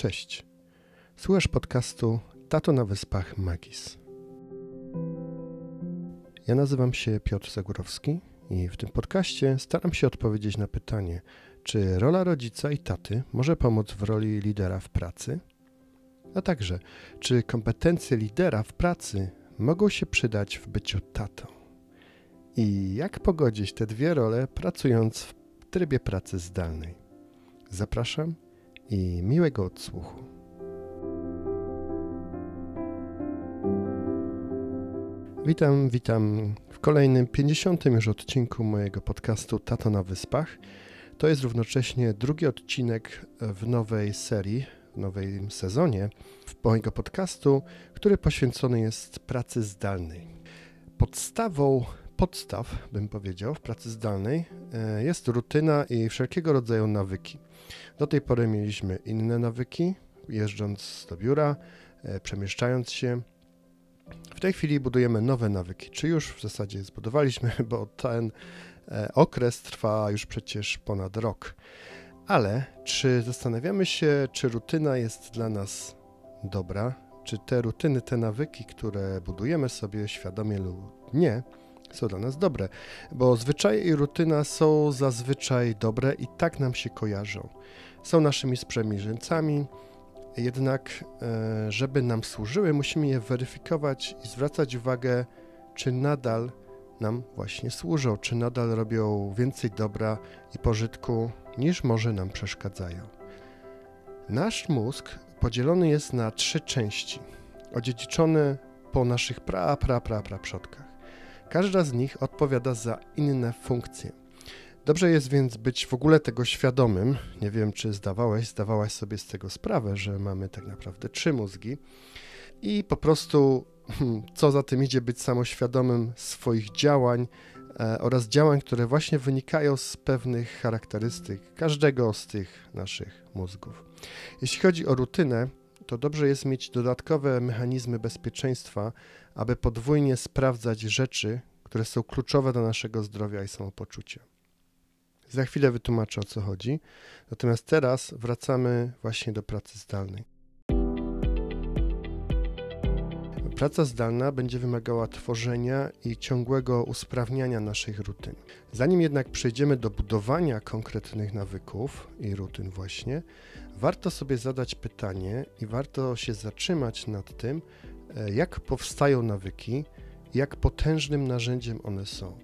Cześć. Słuchasz podcastu Tato na Wyspach Magis. Ja nazywam się Piotr Zagórowski i w tym podcaście staram się odpowiedzieć na pytanie, czy rola rodzica i taty może pomóc w roli lidera w pracy? A także, czy kompetencje lidera w pracy mogą się przydać w byciu tatą? I jak pogodzić te dwie role pracując w trybie pracy zdalnej? Zapraszam i miłego odsłuchu. Witam, witam w kolejnym 50. już odcinku mojego podcastu Tato na Wyspach. To jest równocześnie drugi odcinek w nowej serii, w nowym sezonie mojego podcastu, który poświęcony jest pracy zdalnej. Podstawą podstaw, bym powiedział, w pracy zdalnej e, jest rutyna i wszelkiego rodzaju nawyki. Do tej pory mieliśmy inne nawyki, jeżdżąc do biura, e, przemieszczając się. W tej chwili budujemy nowe nawyki, czy już w zasadzie zbudowaliśmy, bo ten e, okres trwa już przecież ponad rok. Ale czy zastanawiamy się, czy rutyna jest dla nas dobra, czy te rutyny, te nawyki, które budujemy sobie świadomie lub nie, są dla nas dobre, bo zwyczaje i rutyna są zazwyczaj dobre i tak nam się kojarzą. Są naszymi sprzymierzeńcami, jednak e, żeby nam służyły, musimy je weryfikować i zwracać uwagę, czy nadal nam właśnie służą, czy nadal robią więcej dobra i pożytku, niż może nam przeszkadzają. Nasz mózg podzielony jest na trzy części, odziedziczone po naszych pra, pra, pra, pra przodkach. Każda z nich odpowiada za inne funkcje. Dobrze jest więc być w ogóle tego świadomym. Nie wiem, czy zdawałeś, zdawałaś sobie z tego sprawę, że mamy tak naprawdę trzy mózgi i po prostu, hmm, co za tym idzie, być samoświadomym swoich działań e, oraz działań, które właśnie wynikają z pewnych charakterystyk każdego z tych naszych mózgów. Jeśli chodzi o rutynę, to dobrze jest mieć dodatkowe mechanizmy bezpieczeństwa, aby podwójnie sprawdzać rzeczy, które są kluczowe dla naszego zdrowia i samopoczucia. Za chwilę wytłumaczę o co chodzi, natomiast teraz wracamy właśnie do pracy zdalnej. Praca zdalna będzie wymagała tworzenia i ciągłego usprawniania naszych rutyn. Zanim jednak przejdziemy do budowania konkretnych nawyków i rutyn, właśnie, warto sobie zadać pytanie i warto się zatrzymać nad tym, jak powstają nawyki, jak potężnym narzędziem one są.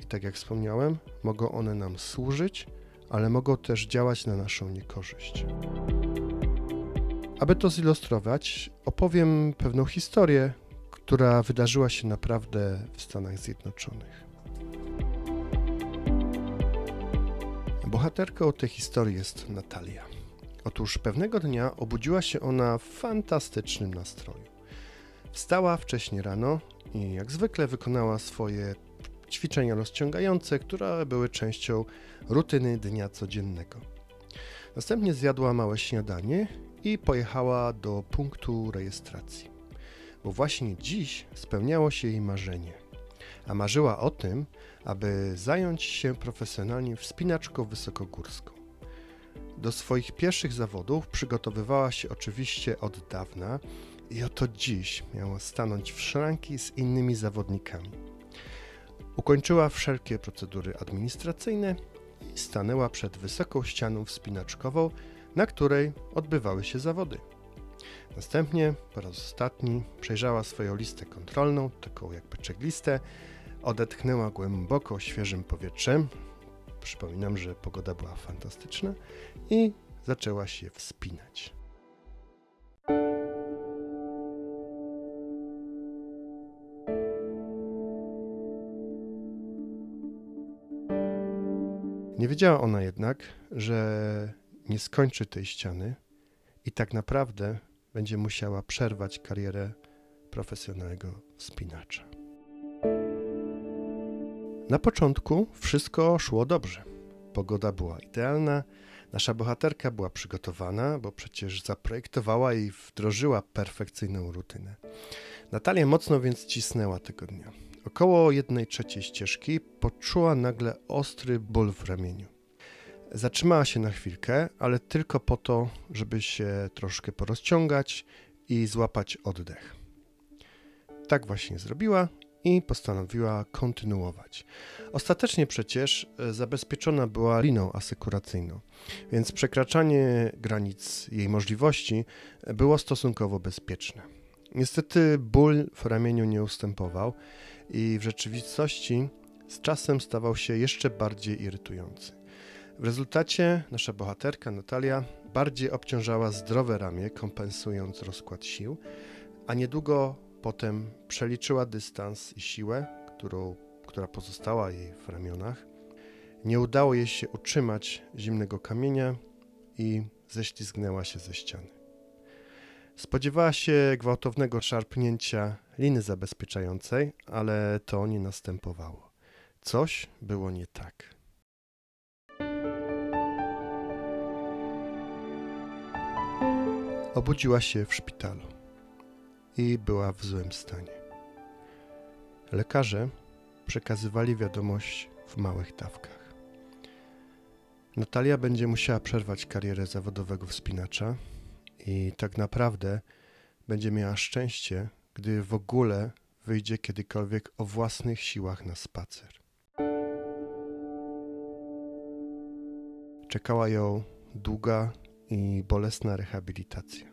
I tak jak wspomniałem, mogą one nam służyć, ale mogą też działać na naszą niekorzyść. Aby to zilustrować, opowiem pewną historię, która wydarzyła się naprawdę w Stanach Zjednoczonych. Bohaterką tej historii jest Natalia. Otóż pewnego dnia obudziła się ona w fantastycznym nastroju. Wstała wcześnie rano i jak zwykle wykonała swoje ćwiczenia rozciągające, które były częścią rutyny dnia codziennego. Następnie zjadła małe śniadanie i pojechała do punktu rejestracji, bo właśnie dziś spełniało się jej marzenie. A marzyła o tym, aby zająć się profesjonalnie wspinaczką wysokogórską. Do swoich pierwszych zawodów przygotowywała się oczywiście od dawna i oto dziś miała stanąć w szranki z innymi zawodnikami. Ukończyła wszelkie procedury administracyjne i stanęła przed wysoką ścianą wspinaczkową, na której odbywały się zawody. Następnie po raz ostatni przejrzała swoją listę kontrolną, taką jakby checklistę, odetchnęła głęboko świeżym powietrzem. Przypominam, że pogoda była fantastyczna i zaczęła się wspinać. Wiedziała ona jednak, że nie skończy tej ściany i tak naprawdę będzie musiała przerwać karierę profesjonalnego wspinacza. Na początku wszystko szło dobrze. Pogoda była idealna, nasza bohaterka była przygotowana, bo przecież zaprojektowała i wdrożyła perfekcyjną rutynę. Natalia mocno więc cisnęła tego dnia. Około jednej trzeciej ścieżki poczuła nagle ostry ból w ramieniu. Zatrzymała się na chwilkę, ale tylko po to, żeby się troszkę porozciągać i złapać oddech. Tak właśnie zrobiła i postanowiła kontynuować. Ostatecznie przecież e, zabezpieczona była liną asekuracyjną, więc przekraczanie granic jej możliwości było stosunkowo bezpieczne. Niestety ból w ramieniu nie ustępował i w rzeczywistości z czasem stawał się jeszcze bardziej irytujący. W rezultacie nasza bohaterka Natalia bardziej obciążała zdrowe ramię, kompensując rozkład sił, a niedługo potem przeliczyła dystans i siłę, którą, która pozostała jej w ramionach. Nie udało jej się utrzymać zimnego kamienia i ześlizgnęła się ze ściany. Spodziewała się gwałtownego szarpnięcia liny zabezpieczającej, ale to nie następowało. Coś było nie tak. Obudziła się w szpitalu i była w złym stanie. Lekarze przekazywali wiadomość w małych dawkach. Natalia będzie musiała przerwać karierę zawodowego wspinacza i tak naprawdę będzie miała szczęście, gdy w ogóle wyjdzie kiedykolwiek o własnych siłach na spacer. Czekała ją długa i bolesna rehabilitacja.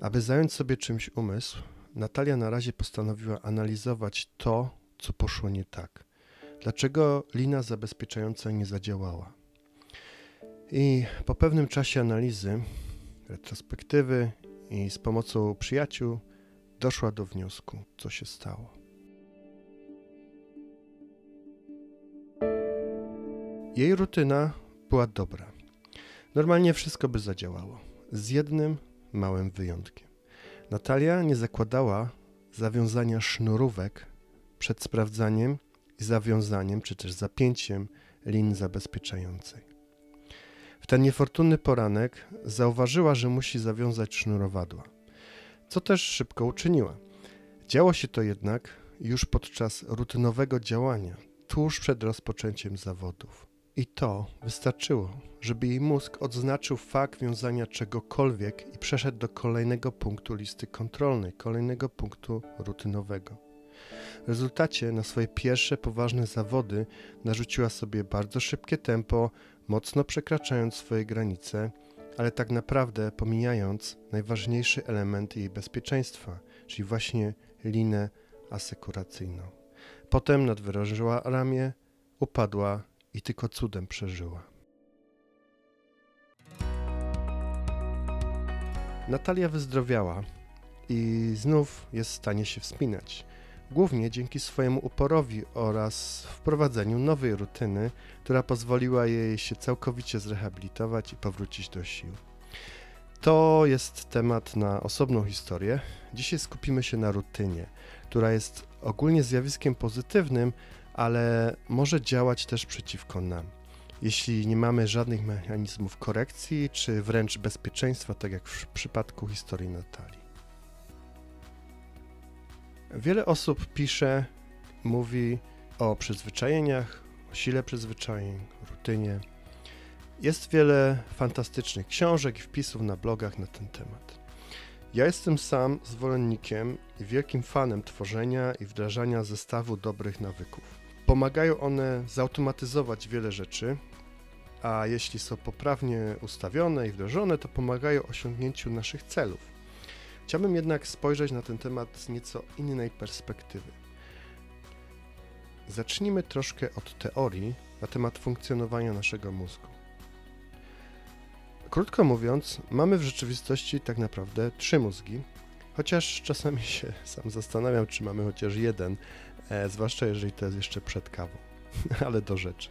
Aby zająć sobie czymś umysł, Natalia na razie postanowiła analizować to, co poszło nie tak. Dlaczego lina zabezpieczająca nie zadziałała? I po pewnym czasie analizy, retrospektywy i z pomocą przyjaciół doszła do wniosku, co się stało. Jej rutyna była dobra. Normalnie wszystko by zadziałało, z jednym małym wyjątkiem. Natalia nie zakładała zawiązania sznurówek przed sprawdzaniem i zawiązaniem, czy też zapięciem lin zabezpieczającej. W ten niefortunny poranek zauważyła, że musi zawiązać sznurowadła, co też szybko uczyniła. Działo się to jednak już podczas rutynowego działania, tuż przed rozpoczęciem zawodów. I to wystarczyło, żeby jej mózg odznaczył fakt wiązania czegokolwiek i przeszedł do kolejnego punktu listy kontrolnej, kolejnego punktu rutynowego. W rezultacie na swoje pierwsze poważne zawody narzuciła sobie bardzo szybkie tempo, mocno przekraczając swoje granice, ale tak naprawdę pomijając najważniejszy element jej bezpieczeństwa, czyli właśnie linę asekuracyjną. Potem nadwyrężyła ramię, upadła i tylko cudem przeżyła. Natalia wyzdrowiała i znów jest w stanie się wspinać. Głównie dzięki swojemu uporowi oraz wprowadzeniu nowej rutyny, która pozwoliła jej się całkowicie zrehabilitować i powrócić do sił. To jest temat na osobną historię. Dzisiaj skupimy się na rutynie, która jest ogólnie zjawiskiem pozytywnym, ale może działać też przeciwko nam. Jeśli nie mamy żadnych mechanizmów korekcji, czy wręcz bezpieczeństwa, tak jak w przypadku historii Natalii. Wiele osób pisze, mówi o przyzwyczajeniach, o sile przyzwyczajeń, rutynie. Jest wiele fantastycznych książek i wpisów na blogach na ten temat. Ja jestem sam zwolennikiem i wielkim fanem tworzenia i wdrażania zestawu dobrych nawyków. Pomagają one zautomatyzować wiele rzeczy, a jeśli są poprawnie ustawione i wdrożone, to pomagają osiągnięciu naszych celów. Chciałbym jednak spojrzeć na ten temat z nieco innej perspektywy. Zacznijmy troszkę od teorii na temat funkcjonowania naszego mózgu. Krótko mówiąc, mamy w rzeczywistości tak naprawdę trzy mózgi, chociaż czasami się sam zastanawiam, czy mamy chociaż jeden, e, zwłaszcza jeżeli to jest jeszcze przed kawą. Ale do rzeczy.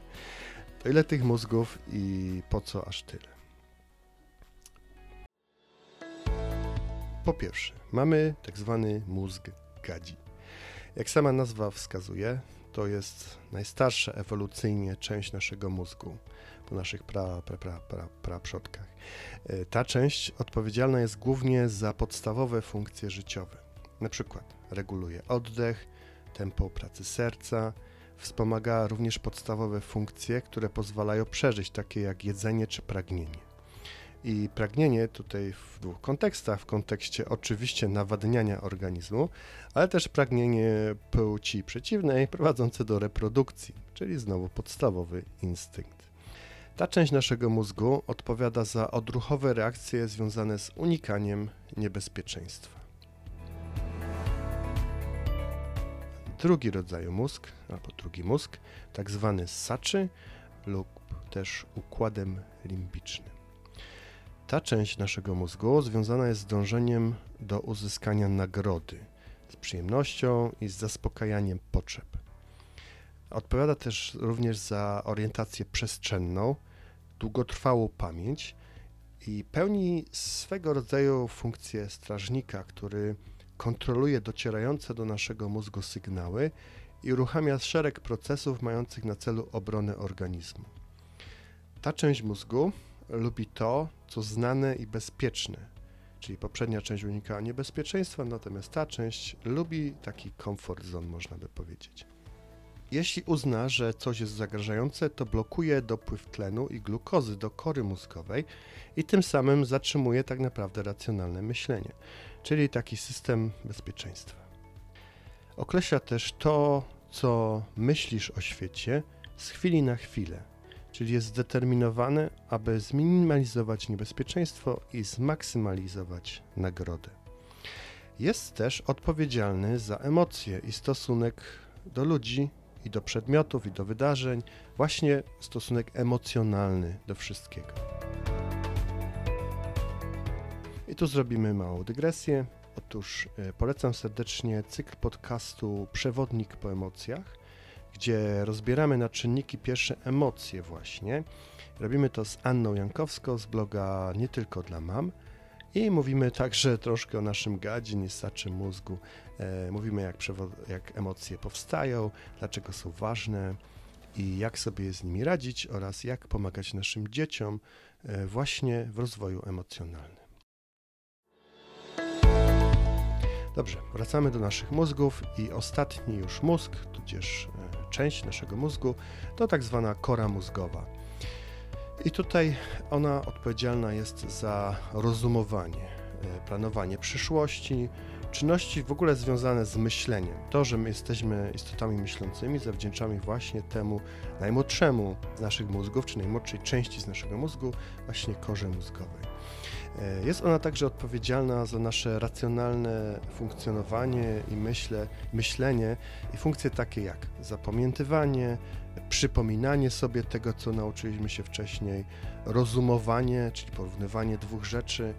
To ile tych mózgów i po co aż tyle? Po pierwsze, mamy tak zwany mózg gadzi. Jak sama nazwa wskazuje, to jest najstarsza ewolucyjnie część naszego mózgu po naszych pra, pra, pra, pra, pra przodkach. E, ta część odpowiedzialna jest głównie za podstawowe funkcje życiowe. Na przykład reguluje oddech, tempo pracy serca, wspomaga również podstawowe funkcje, które pozwalają przeżyć, takie jak jedzenie czy pragnienie. I pragnienie tutaj w dwóch kontekstach, w kontekście oczywiście nawadniania organizmu, ale też pragnienie płci przeciwnej prowadzące do reprodukcji, czyli znowu podstawowy instynkt. Ta część naszego mózgu odpowiada za odruchowe reakcje związane z unikaniem niebezpieczeństwa. Drugi rodzaj mózg, albo drugi mózg, tak zwany saczy lub też układem limbicznym. Ta część naszego mózgu związana jest z dążeniem do uzyskania nagrody, z przyjemnością i z zaspokajaniem potrzeb. Odpowiada też również za orientację przestrzenną, długotrwałą pamięć i pełni swego rodzaju funkcję strażnika, który kontroluje docierające do naszego mózgu sygnały i uruchamia szereg procesów mających na celu obronę organizmu. Ta część mózgu lubi to, co znane i bezpieczne, czyli poprzednia część unika niebezpieczeństwa, natomiast ta część lubi taki comfort zone, można by powiedzieć. Jeśli uzna, że coś jest zagrażające, to blokuje dopływ tlenu i glukozy do kory mózgowej i tym samym zatrzymuje tak naprawdę racjonalne myślenie, czyli taki system bezpieczeństwa. Określa też to, co myślisz o świecie z chwili na chwilę, czyli jest zdeterminowany, aby zminimalizować niebezpieczeństwo i zmaksymalizować nagrodę. Jest też odpowiedzialny za emocje i stosunek do ludzi, i do przedmiotów, i do wydarzeń, właśnie stosunek emocjonalny do wszystkiego. I tu zrobimy małą dygresję. Otóż e, polecam serdecznie cykl podcastu Przewodnik po emocjach gdzie rozbieramy na czynniki pierwsze emocje właśnie. Robimy to z Anną Jankowską z bloga Nie Tylko Dla Mam i mówimy także troszkę o naszym gadzie, niesaczym mózgu. E, mówimy jak, jak emocje powstają, dlaczego są ważne i jak sobie z nimi radzić oraz jak pomagać naszym dzieciom e, właśnie w rozwoju emocjonalnym. Dobrze, wracamy do naszych mózgów i ostatni już mózg, tudzież e, część naszego mózgu, to tak zwana kora mózgowa. I tutaj ona odpowiedzialna jest za rozumowanie, e, planowanie przyszłości, czynności w ogóle związane z myśleniem. To, że my jesteśmy istotami myślącymi, zawdzięczamy właśnie temu najmłodszemu z naszych mózgów, czy najmłodszej części z naszego mózgu, właśnie korze mózgowej. E, jest ona także odpowiedzialna za nasze racjonalne funkcjonowanie i myśle, myślenie i funkcje takie jak zapamiętywanie, przypominanie sobie tego, co nauczyliśmy się wcześniej, rozumowanie, czyli porównywanie dwóch rzeczy,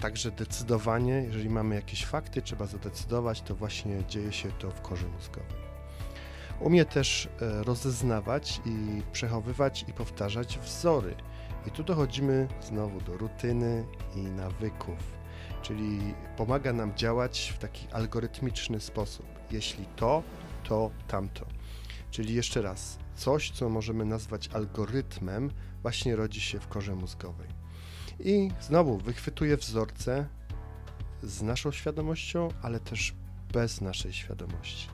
także decydowanie, jeżeli mamy jakieś fakty, trzeba zadecydować, to właśnie dzieje się to w korze mózgowej. Umie też e, rozeznawać i przechowywać i powtarzać wzory i tu dochodzimy znowu do rutyny i nawyków, czyli pomaga nam działać w taki algorytmiczny sposób. Jeśli to, to tamto. Czyli jeszcze raz, coś, co możemy nazwać algorytmem, właśnie rodzi się w korze mózgowej. I znowu wychwytuje wzorce z naszą świadomością, ale też bez naszej świadomości.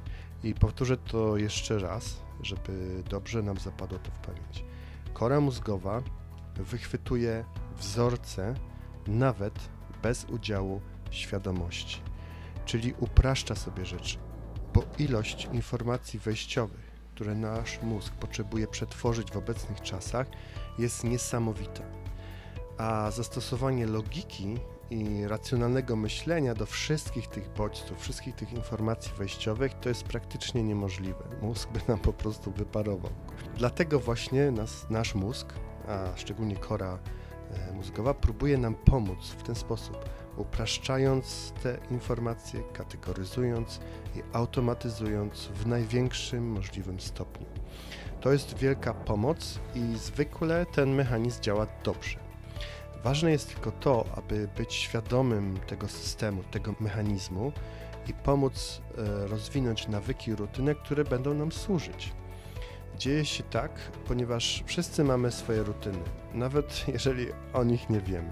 I powtórzę to jeszcze raz, żeby dobrze nam zapadło to w pamięć. Kora mózgowa wychwytuje wzorce nawet bez udziału świadomości, czyli upraszcza sobie rzeczy, bo ilość informacji wejściowych, które nasz mózg potrzebuje przetworzyć w obecnych czasach, jest niesamowita. A zastosowanie logiki i racjonalnego myślenia do wszystkich tych bodźców, wszystkich tych informacji wejściowych, to jest praktycznie niemożliwe. Mózg by nam po prostu wyparował. Dlatego właśnie nas, nasz mózg a szczególnie kora e, mózgowa, próbuje nam pomóc w ten sposób, upraszczając te informacje, kategoryzując i automatyzując w największym możliwym stopniu. To jest wielka pomoc i zwykle ten mechanizm działa dobrze. Ważne jest tylko to, aby być świadomym tego systemu, tego mechanizmu i pomóc e, rozwinąć nawyki, rutyny, które będą nam służyć. Dzieje się tak, ponieważ wszyscy mamy swoje rutyny, nawet jeżeli o nich nie wiemy.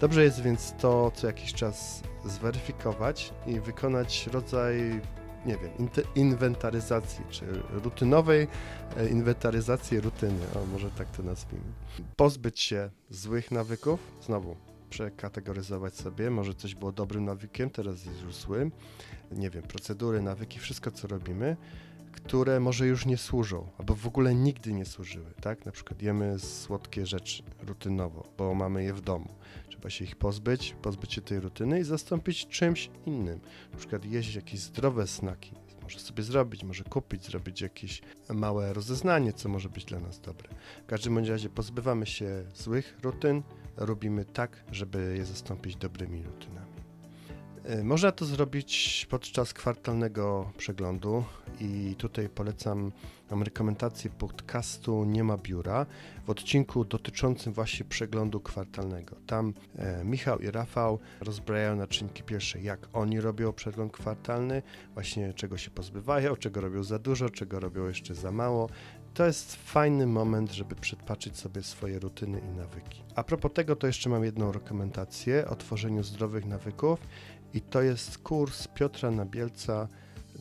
Dobrze jest więc to co jakiś czas zweryfikować i wykonać rodzaj nie wiem, inwentaryzacji, czy rutynowej e, inwentaryzacji rutyny, o może tak to nazwijmy. Pozbyć się złych nawyków, znowu przekategoryzować sobie, może coś było dobrym nawykiem, teraz jest już złym, nie wiem, procedury, nawyki, wszystko co robimy, które może już nie służą, albo w ogóle nigdy nie służyły, tak? Na przykład jemy słodkie rzeczy rutynowo, bo mamy je w domu. Trzeba się ich pozbyć, pozbyć się tej rutyny i zastąpić czymś innym. Na przykład jeść jakieś zdrowe snaki. Może sobie zrobić, może kupić, zrobić jakieś małe rozeznanie, co może być dla nas dobre. W każdym razie pozbywamy się złych rutyn, robimy tak, żeby je zastąpić dobrymi rutynami. E, można to zrobić podczas kwartalnego przeglądu i tutaj polecam mam rekomendację podcastu Nie ma biura w odcinku dotyczącym właśnie przeglądu kwartalnego. Tam e, Michał i Rafał rozbrajają na czynniki pierwsze, jak oni robią przegląd kwartalny, właśnie czego się pozbywają, czego robią za dużo, czego robią jeszcze za mało. To jest fajny moment, żeby przedpatrzeć sobie swoje rutyny i nawyki. A propos tego, to jeszcze mam jedną rekomendację o tworzeniu zdrowych nawyków i to jest kurs Piotra Nabielca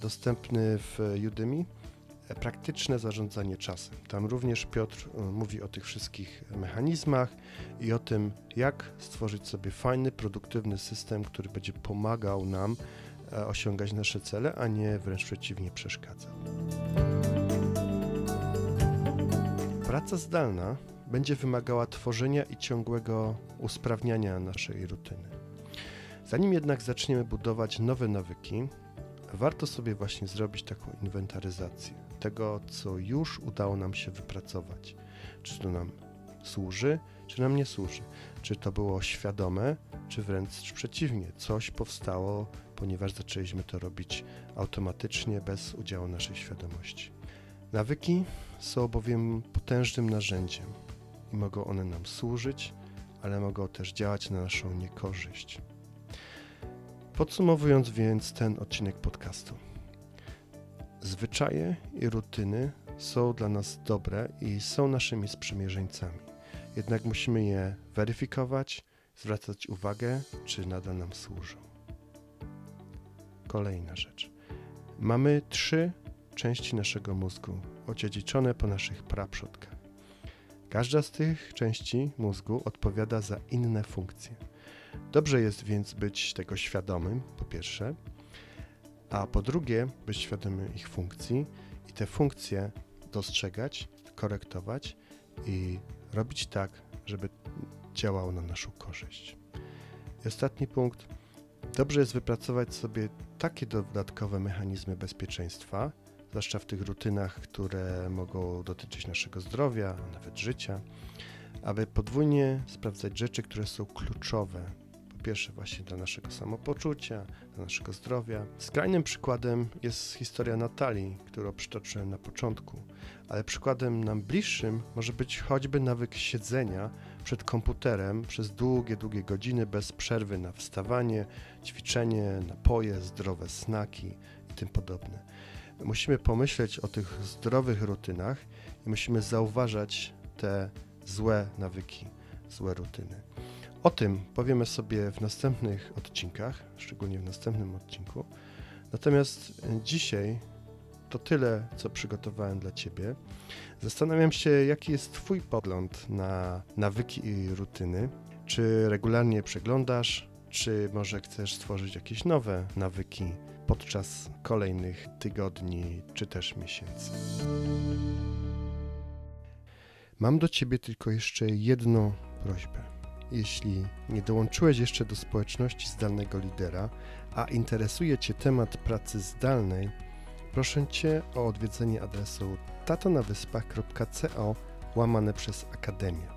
dostępny w Udemy. Praktyczne zarządzanie czasem. Tam również Piotr e, mówi o tych wszystkich mechanizmach i o tym, jak stworzyć sobie fajny, produktywny system, który będzie pomagał nam e, osiągać nasze cele, a nie wręcz przeciwnie przeszkadzał. Praca zdalna będzie wymagała tworzenia i ciągłego usprawniania naszej rutyny. Zanim jednak zaczniemy budować nowe nawyki, warto sobie właśnie zrobić taką inwentaryzację tego, co już udało nam się wypracować. Czy to nam służy, czy nam nie służy. Czy to było świadome, czy wręcz przeciwnie, coś powstało, ponieważ zaczęliśmy to robić automatycznie, bez udziału naszej świadomości. Nawyki są bowiem potężnym narzędziem i mogą one nam służyć, ale mogą też działać na naszą niekorzyść. Podsumowując więc ten odcinek podcastu. Zwyczaje i rutyny są dla nas dobre i są naszymi sprzymierzeńcami. Jednak musimy je weryfikować, zwracać uwagę, czy nadal nam służą. Kolejna rzecz. Mamy trzy części naszego mózgu, odziedziczone po naszych praprzodkach. Każda z tych części mózgu odpowiada za inne funkcje. Dobrze jest więc być tego świadomym, po pierwsze, a po drugie, być świadomy ich funkcji i te funkcje dostrzegać, korektować i robić tak, żeby działało na naszą korzyść. I ostatni punkt. Dobrze jest wypracować sobie takie dodatkowe mechanizmy bezpieczeństwa, zwłaszcza w tych rutynach, które mogą dotyczyć naszego zdrowia, a nawet życia, aby podwójnie sprawdzać rzeczy, które są kluczowe pierwsze właśnie dla naszego samopoczucia, dla naszego zdrowia. Skrajnym przykładem jest historia Natalii, którą przytoczyłem na początku, ale przykładem nam bliższym może być choćby nawyk siedzenia przed komputerem przez długie, długie godziny bez przerwy na wstawanie, ćwiczenie, napoje, zdrowe snaki i tym podobne. Musimy pomyśleć o tych zdrowych rutynach i musimy zauważać te złe nawyki, złe rutyny. O tym powiemy sobie w następnych odcinkach, szczególnie w następnym odcinku. Natomiast dzisiaj to tyle, co przygotowałem dla Ciebie. Zastanawiam się, jaki jest Twój pogląd na nawyki i rutyny. Czy regularnie przeglądasz, czy może chcesz stworzyć jakieś nowe nawyki podczas kolejnych tygodni, czy też miesięcy. Mam do Ciebie tylko jeszcze jedną prośbę. Jeśli nie dołączyłeś jeszcze do społeczności zdalnego lidera, a interesuje Cię temat pracy zdalnej, proszę Cię o odwiedzenie adresu tatonawyspach.co łamane przez Akademię.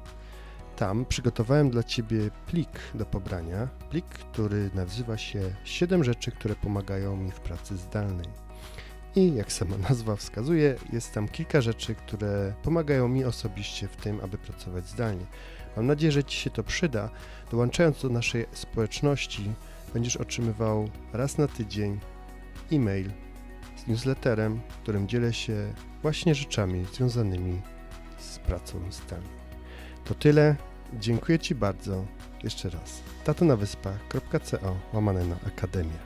Tam przygotowałem dla Ciebie plik do pobrania, plik, który nazywa się 7 rzeczy, które pomagają mi w pracy zdalnej. I jak sama nazwa wskazuje, jest tam kilka rzeczy, które pomagają mi osobiście w tym, aby pracować zdalnie. Mam nadzieję, że Ci się to przyda. Dołączając do naszej społeczności, będziesz otrzymywał raz na tydzień e-mail z newsletterem, którym dzielę się właśnie rzeczami związanymi z pracą zdalną. To tyle. Dziękuję Ci bardzo. Jeszcze raz. tatonawyspach.co łamane na Akademię.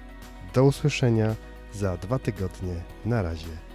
Do usłyszenia za dwa tygodnie. Na razie.